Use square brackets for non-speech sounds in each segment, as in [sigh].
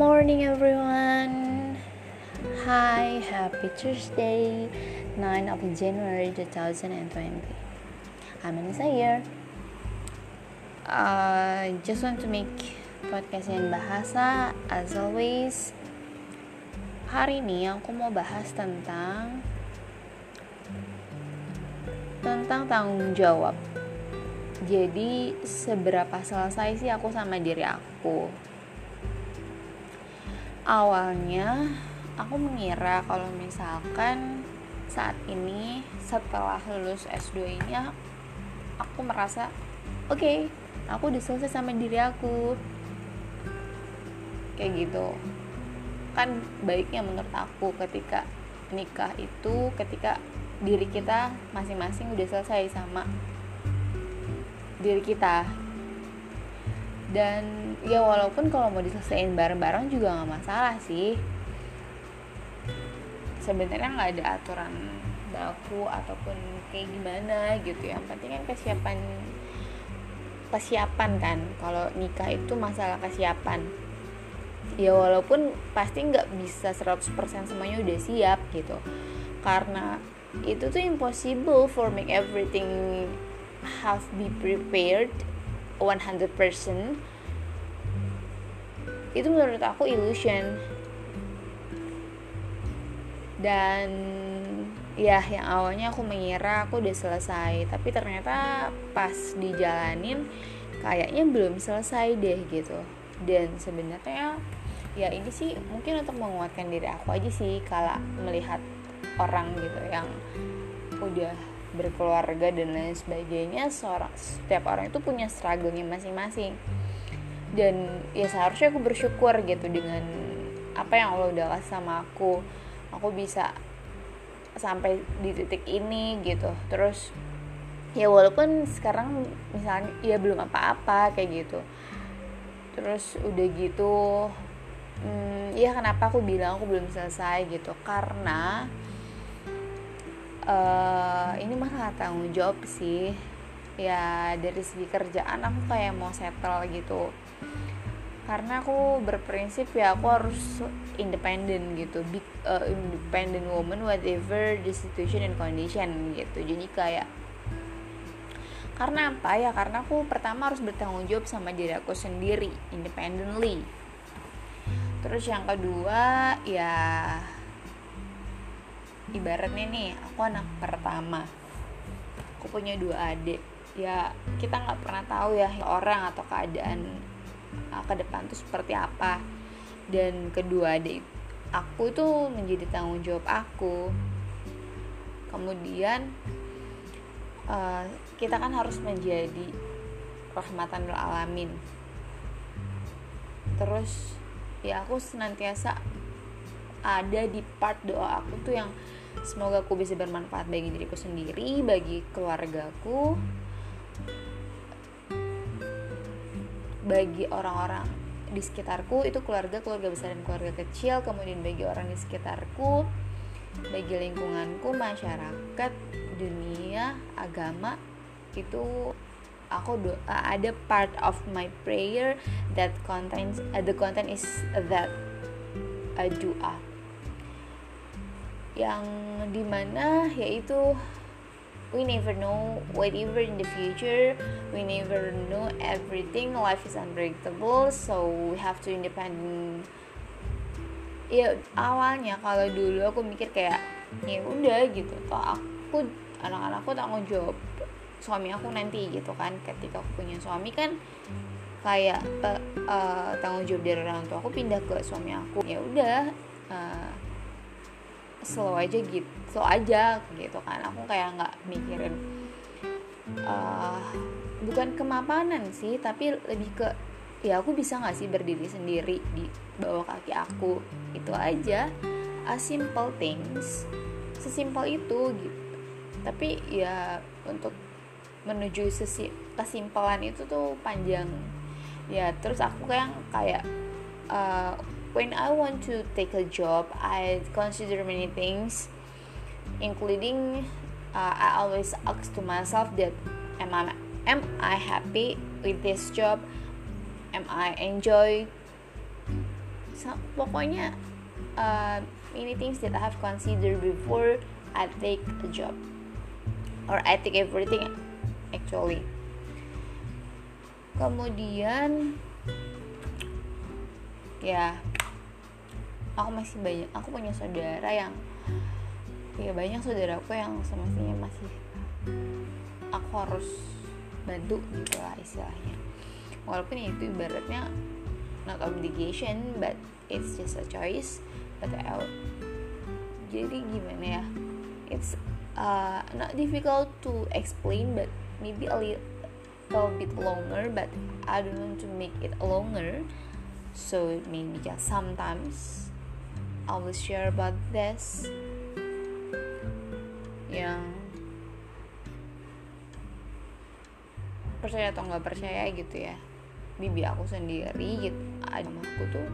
morning everyone. Hi, happy Tuesday, 9 of January 2020. I'm Anissa here. Uh, just want to make podcast yang bahasa as always. Hari ini aku mau bahas tentang tentang tanggung jawab. Jadi seberapa selesai sih aku sama diri aku? Awalnya aku mengira kalau misalkan saat ini setelah lulus S2 ini aku merasa oke okay, aku udah selesai sama diri aku. Kayak gitu. Kan baiknya menurut aku ketika nikah itu ketika diri kita masing-masing udah selesai sama diri kita dan ya walaupun kalau mau diselesaikan bareng-bareng juga nggak masalah sih. Sebenarnya nggak ada aturan baku ataupun kayak gimana gitu yang penting kan kesiapan kesiapan kan. Kalau nikah itu masalah kesiapan. Ya walaupun pasti nggak bisa 100% semuanya udah siap gitu. Karena itu tuh impossible for make everything have be prepared 100% itu menurut aku illusion. Dan ya yang awalnya aku mengira aku udah selesai. Tapi ternyata pas dijalanin kayaknya belum selesai deh gitu. Dan sebenarnya ya ini sih mungkin untuk menguatkan diri aku aja sih kalau melihat orang gitu yang udah berkeluarga dan lain sebagainya seorang setiap orang itu punya struggle-nya masing-masing. Dan ya seharusnya aku bersyukur gitu dengan apa yang Allah udah kasih sama aku. Aku bisa sampai di titik ini gitu. Terus ya walaupun sekarang misalnya ya belum apa-apa kayak gitu. Terus udah gitu hmm, ya kenapa aku bilang aku belum selesai gitu? Karena uh, ini masalah tanggung jawab sih. Ya dari segi kerjaan aku kayak mau settle gitu. Karena aku berprinsip ya aku harus independen gitu. Big uh, independent woman whatever the situation and condition gitu. Jadi kayak karena apa ya? Karena aku pertama harus bertanggung jawab sama diri aku sendiri independently. Terus yang kedua ya ibaratnya nih aku anak pertama. Aku punya dua adik. Ya kita nggak pernah tahu ya orang atau keadaan uh, ke depan tuh seperti apa. Dan kedua adik aku itu menjadi tanggung jawab aku. Kemudian uh, kita kan harus menjadi rahmatan lil alamin. Terus ya aku senantiasa ada di part doa aku tuh yang semoga aku bisa bermanfaat bagi diriku sendiri bagi keluargaku bagi orang-orang di sekitarku. Itu keluarga keluarga besar dan keluarga kecil kemudian bagi orang di sekitarku bagi lingkunganku masyarakat dunia agama. Itu aku doa ada part of my prayer that contains uh, the content is that a doa yang di mana yaitu we never know whatever in the future we never know everything life is unpredictable so we have to independent. Ya awalnya kalau dulu aku mikir kayak ya udah gitu toh aku anak-anakku tanggung jawab suami aku nanti gitu kan ketika aku punya suami kan kayak uh, tanggung jawab dari orang tua aku pindah ke suami aku. Ya udah uh, slow aja gitu slow aja gitu kan. Aku kayak nggak mikirin uh, bukan kemapanan sih tapi lebih ke ya aku bisa nggak sih berdiri sendiri di bawah kaki aku? Itu aja a simple things sesimpel itu gitu. Tapi ya untuk menuju sesi kesimpulan itu tuh panjang. Ya terus aku kayak kayak uh, when I want to take a job, I consider many things, including uh, I always ask to myself that am I am I happy with this job? Am I enjoy? So, pokoknya uh, many things that I have considered before I take a job. Or I take everything actually. Kemudian ya aku masih banyak aku punya saudara yang ya banyak saudaraku yang semestinya masih aku harus bantu gitu lah istilahnya. Walaupun itu ibaratnya not obligation but it's just a choice but I, jadi gimana ya it's uh, not difficult to explain but maybe a little bit longer but I don't want to make it longer so maybe just sometimes I will share about this. Yang percaya atau nggak percaya gitu ya. Bibi aku sendiri gitu. Ada aku tuh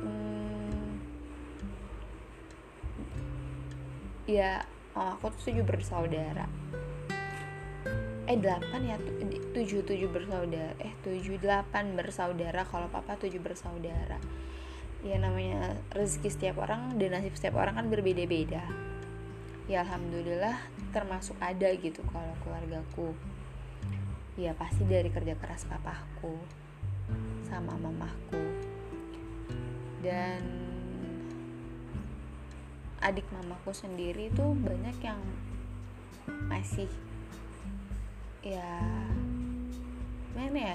hmm, ya aku tuh tujuh bersaudara. Eh delapan ya tujuh tujuh bersaudara. Eh tujuh delapan bersaudara. Kalau papa tujuh bersaudara ya namanya rezeki setiap orang dan nasib setiap orang kan berbeda-beda. Ya alhamdulillah termasuk ada gitu kalau keluargaku. Ya pasti dari kerja keras papaku sama mamahku. Dan adik mamaku sendiri tuh banyak yang masih ya mana ya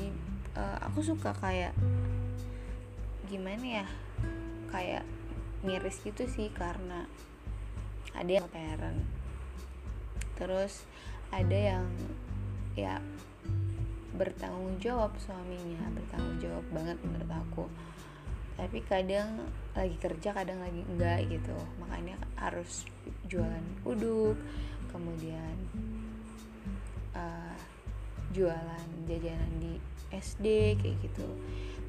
di, uh, aku suka kayak gimana ya? Kayak miris gitu sih karena ada yang parent. Terus ada yang ya bertanggung jawab suaminya bertanggung jawab banget menurut aku. Tapi kadang lagi kerja kadang lagi enggak gitu. Makanya harus jualan uduk kemudian uh, jualan jajanan di SD kayak gitu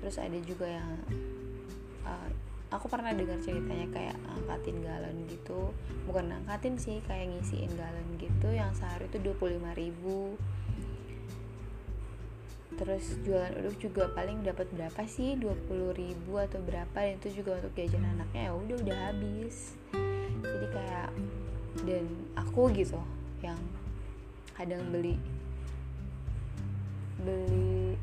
terus ada juga yang uh, aku pernah dengar ceritanya kayak angkatin galon gitu. Bukan angkatin sih kayak ngisiin galon gitu yang sehari itu 25 ribu. Terus jualan uduk juga paling dapat berapa sih? 20 ribu atau berapa? Dan itu juga untuk jajan anaknya ya udah udah habis. Jadi kayak dan aku gitu yang kadang beli beli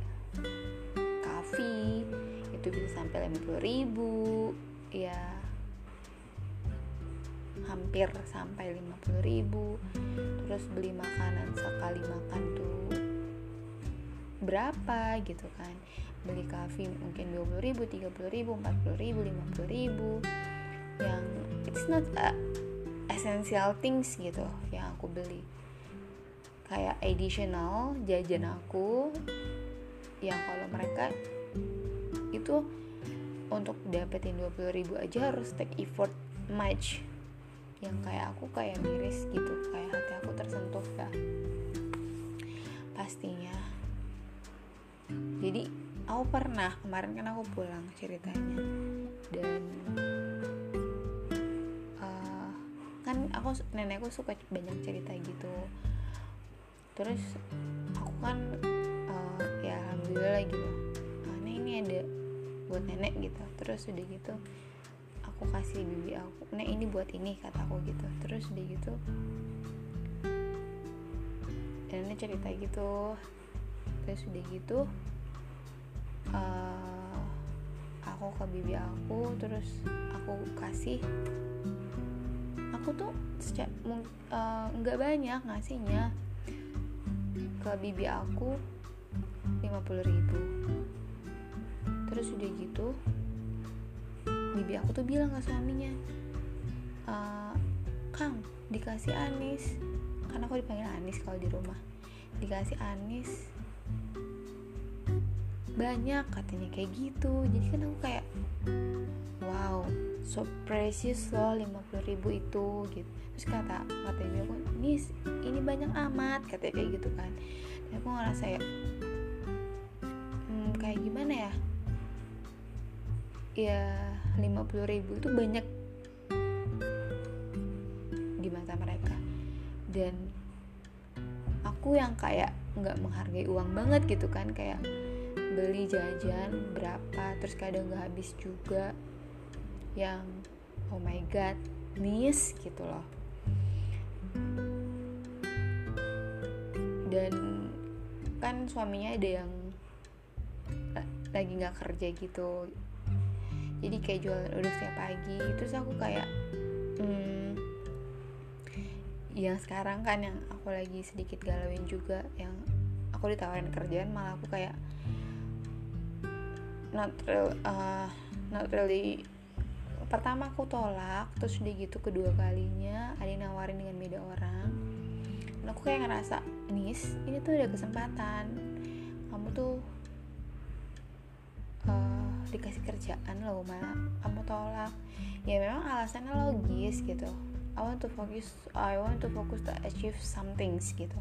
kafe itu bisa sampai 50 ribu. Ya hampir sampai 50 ribu. Terus beli makanan sekali makan tuh berapa gitu kan? Beli kafe mungkin 20 ribu 30 ribu 40 ribu 50 ribu. Yang it's not a essential things gitu yang aku beli. Kayak additional jajan aku yang kalau mereka itu untuk dapetin 20 ribu aja harus take effort much. Yang kayak aku kayak miris gitu kayak hati aku tersentuh ya pastinya. Jadi aku pernah kemarin kan aku pulang ceritanya. Dan uh, kan aku nenekku suka banyak cerita gitu. Terus aku kan uh, ya alhamdulillah gitu. Nah ini ada buat nenek gitu. Terus udah gitu aku kasih bibi aku nek ini buat ini kataku gitu. Terus udah gitu ini cerita gitu. Terus udah gitu uh, aku ke bibi aku terus aku kasih. Aku tuh sejak uh, nggak banyak ngasihnya ke bibi aku 50 ribu terus udah gitu bibi aku tuh bilang ke suaminya e, Kang dikasih anis. Karena aku dipanggil anis kalau di rumah. Dikasih anis banyak katanya kayak gitu. Jadi kan aku kayak wow so precious loh 50 ribu itu gitu. Terus kata kata ibu aku ini ini banyak amat katanya kayak gitu kan. Dan aku ngerasa ya kayak gimana ya ya 50 ribu itu banyak di mata mereka. Dan aku yang kayak nggak menghargai uang banget gitu kan kayak beli jajan berapa terus kadang nggak habis juga yang oh my god nis gitu loh. Dan kan suaminya ada yang lagi nggak kerja gitu jadi kayak jualan uduk setiap pagi. Terus aku kayak hmm, yang sekarang kan yang aku lagi sedikit galauin juga yang aku ditawarin kerjaan malah aku kayak not real, uh, not really pertama aku tolak terus udah gitu kedua kalinya ada yang nawarin dengan beda orang. Dan aku kayak ngerasa nis ini tuh ada kesempatan. Kamu tuh uh, dikasih kerjaan loh malah kamu tolak. Ya memang alasannya logis gitu. I want to focus I want to focus to achieve some things gitu.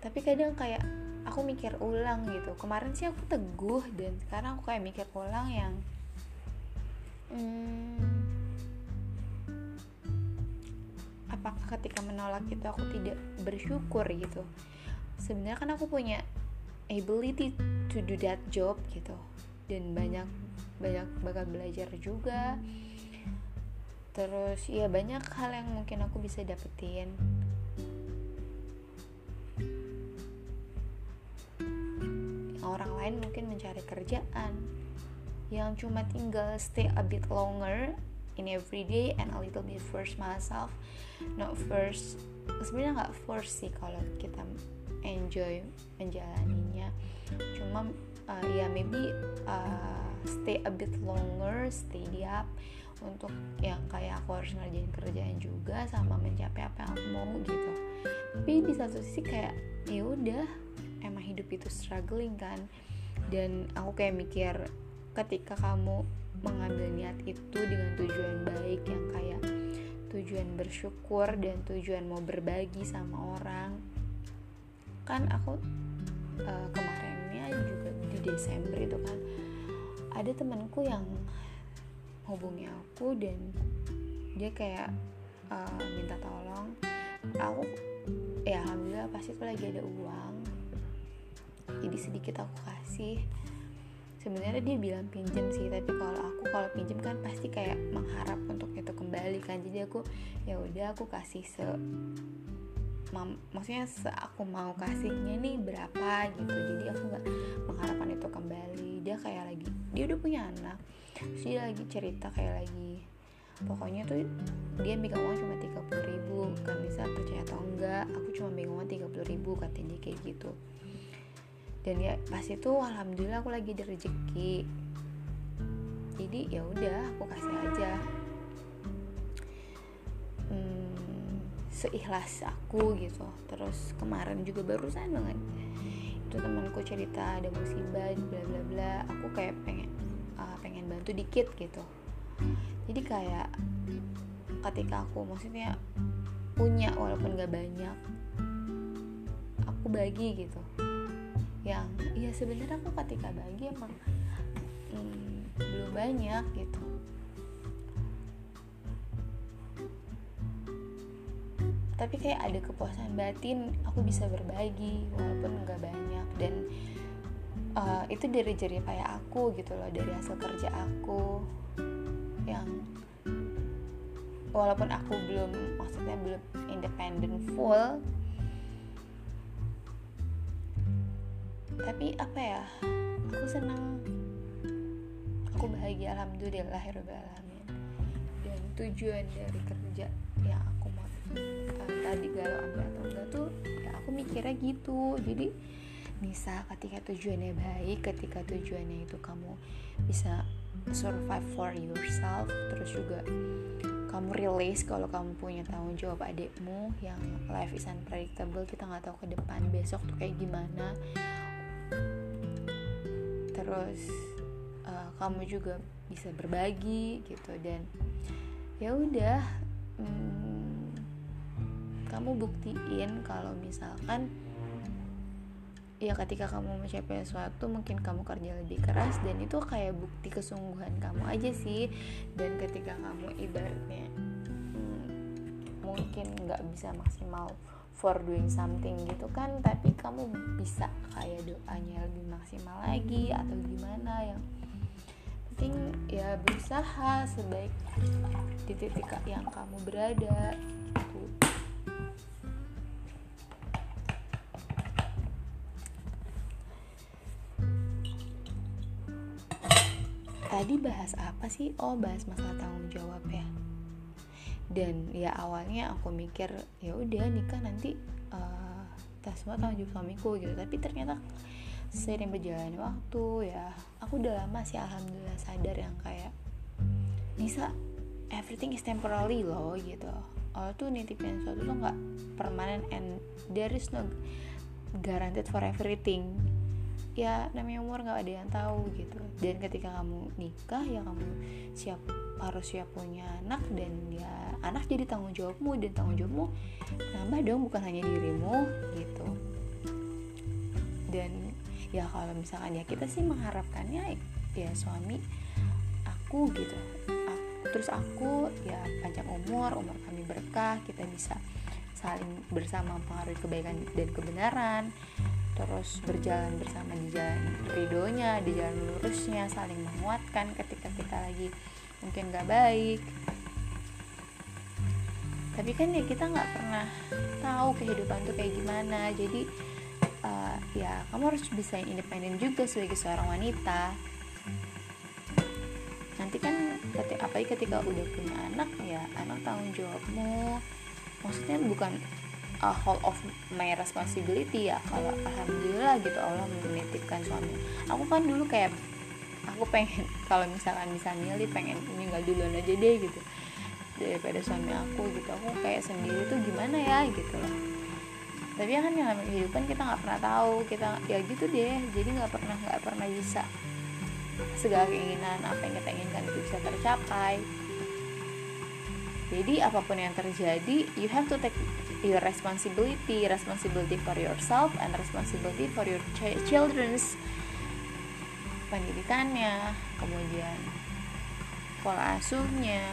Tapi kadang kayak aku mikir ulang gitu. Kemarin sih aku teguh dan sekarang aku kayak mikir ulang yang hmm, apakah ketika menolak itu aku tidak bersyukur gitu? Sebenarnya kan aku punya ability to do that job gitu dan banyak banyak bakal belajar juga. Terus ya banyak hal yang mungkin aku bisa dapetin. Orang lain mungkin mencari kerjaan. Yang cuma tinggal stay a bit longer in every day and a little bit force myself. Not first sebenarnya nggak force sih kalau kita enjoy menjalaninya. Cuma uh, ya maybe uh, stay a bit longer stay up untuk yang kayak aku harus ngerjain kerjaan juga sama mencapai apa yang aku mau gitu. Tapi di satu sisi kayak ya udah emang hidup itu struggling kan. Dan aku kayak mikir ketika kamu mengambil niat itu dengan tujuan baik yang kayak tujuan bersyukur dan tujuan mau berbagi sama orang kan aku uh, di Desember itu kan. Ada temanku yang hubungi aku dan dia kayak uh, minta tolong. Aku ya alhamdulillah pasti aku lagi ada uang. Jadi sedikit aku kasih. Sebenarnya dia bilang pinjem sih tapi kalau aku kalau pinjem kan pasti kayak mengharap untuk itu kembali kan. Jadi aku ya udah aku kasih se mam, maksudnya aku mau kasihnya nih berapa gitu. Jadi aku nggak mengharapkan itu kembali. Dia kayak lagi dia udah punya anak. Terus dia lagi cerita kayak lagi pokoknya tuh dia megang uang cuma tiga puluh ribu. Kan bisa percaya atau enggak aku cuma megang uang tiga puluh ribu katanya kayak gitu. Dan ya pas itu alhamdulillah aku lagi ada rezeki. Jadi ya udah aku kasih aja. Hmm, seikhlas aku gitu. Terus kemarin juga barusan banget itu temanku cerita ada musibah bla bla bla. Aku kayak pengen uh, pengen bantu dikit gitu. Jadi kayak ketika aku maksudnya punya walaupun gak banyak aku bagi gitu. Yang ya sebenarnya aku ketika bagi emang hmm, belum banyak gitu tapi kayak ada kepuasan batin aku bisa berbagi walaupun nggak banyak. Dan uh, itu dari jerih payah aku gitu loh dari hasil kerja aku yang walaupun aku belum maksudnya belum independent full tapi apa ya aku senang. Aku bahagia alhamdulillah alamin. Dan tujuan dari kerja yang aku uh, tadi galau ambil atau enggak tuh ya aku mikirnya gitu. Jadi bisa ketika tujuannya baik ketika tujuannya itu kamu bisa survive for yourself terus juga kamu release kalau kamu punya tanggung jawab adikmu yang life is unpredictable kita nggak tahu ke depan besok tuh kayak gimana. Terus uh, kamu juga bisa berbagi gitu dan ya udah hmm, kamu buktiin kalau misalkan ya ketika kamu mencapai sesuatu mungkin kamu kerja lebih keras dan itu kayak bukti kesungguhan kamu aja sih. Dan ketika kamu ibaratnya hmm, mungkin nggak bisa maksimal for doing something gitu kan tapi kamu bisa kayak doanya lebih maksimal lagi atau gimana yang penting ya berusaha sebaik di titik yang kamu berada gitu bahas apa sih? Oh bahas masalah tanggung jawab ya. Dan ya awalnya aku mikir ya udah nikah nanti uh, semua tanggung jawab suamiku gitu. Tapi ternyata sering berjalan waktu ya. Aku udah lama sih alhamdulillah sadar yang kayak Nisa everything is temporary loh gitu. Allah tuh nitipin sesuatu tuh nggak permanen and there is no guaranteed for everything ya namanya umur nggak ada yang tahu gitu. Dan ketika kamu nikah ya kamu siap harus siap punya anak dan ya anak jadi tanggung jawabmu dan tanggung jawabmu nambah dong bukan hanya dirimu gitu. Dan ya kalau misalkan ya kita sih mengharapkannya ya suami aku gitu. Aku, terus aku ya panjang umur umur kami berkah kita bisa saling bersama mempengaruhi kebaikan dan kebenaran terus berjalan bersama di jalan ridhonya di jalan lurusnya saling menguatkan ketika kita lagi mungkin gak baik. Tapi kan ya kita nggak pernah tahu kehidupan tuh kayak gimana. Jadi uh, ya kamu harus bisa independen juga sebagai seorang wanita. Nanti kan ketika apa ketika udah punya anak ya anak tanggung jawabmu. Maksudnya bukan a whole of my responsibility ya kalau alhamdulillah gitu Allah menitipkan suami. Aku kan dulu kayak aku pengen [laughs] kalau misalkan bisa milih pengen ini nggak duluan aja deh gitu daripada suami aku gitu. Aku kayak sendiri tuh gimana ya gitu loh. Tapi ya kan yang namanya kehidupan kita nggak pernah tahu kita ya gitu deh. Jadi nggak pernah nggak pernah bisa segala keinginan apa yang kita inginkan itu bisa tercapai jadi apa pun yang terjadi you have to take your responsibility responsibility for yourself and responsibility for your ch children's pendidikannya kemudian pola asuhnya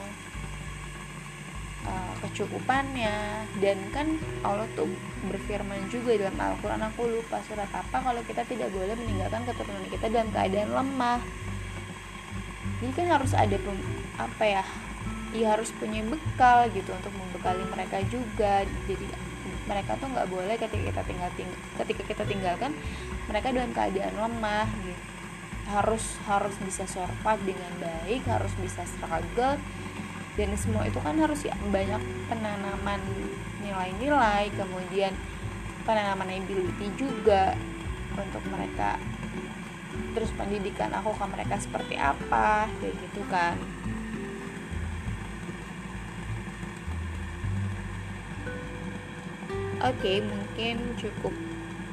uh, kecukupannya dan kan Allah tuh berfirman juga dalam Al-Quran aku lupa surat apa kalau kita tidak boleh meninggalkan keturunan kita dalam keadaan lemah. Jadi kan harus ada apa ya ya harus punya bekal gitu untuk membekali mereka juga. Jadi mereka tuh nggak boleh ketika kita tinggal ting ketika kita tinggalkan mereka dalam keadaan lemah gitu. Harus harus bisa survive dengan baik harus bisa struggle. Dan semua itu kan harus ya banyak penanaman nilai-nilai kemudian penanaman ability juga untuk mereka. Terus pendidikan aku ke mereka seperti apa kayak gitu kan oke okay, mungkin cukup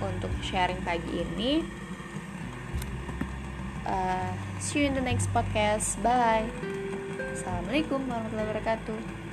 untuk sharing pagi ini. Uh, see you in the next podcast. Bye. Assalamualaikum warahmatullahi wabarakatuh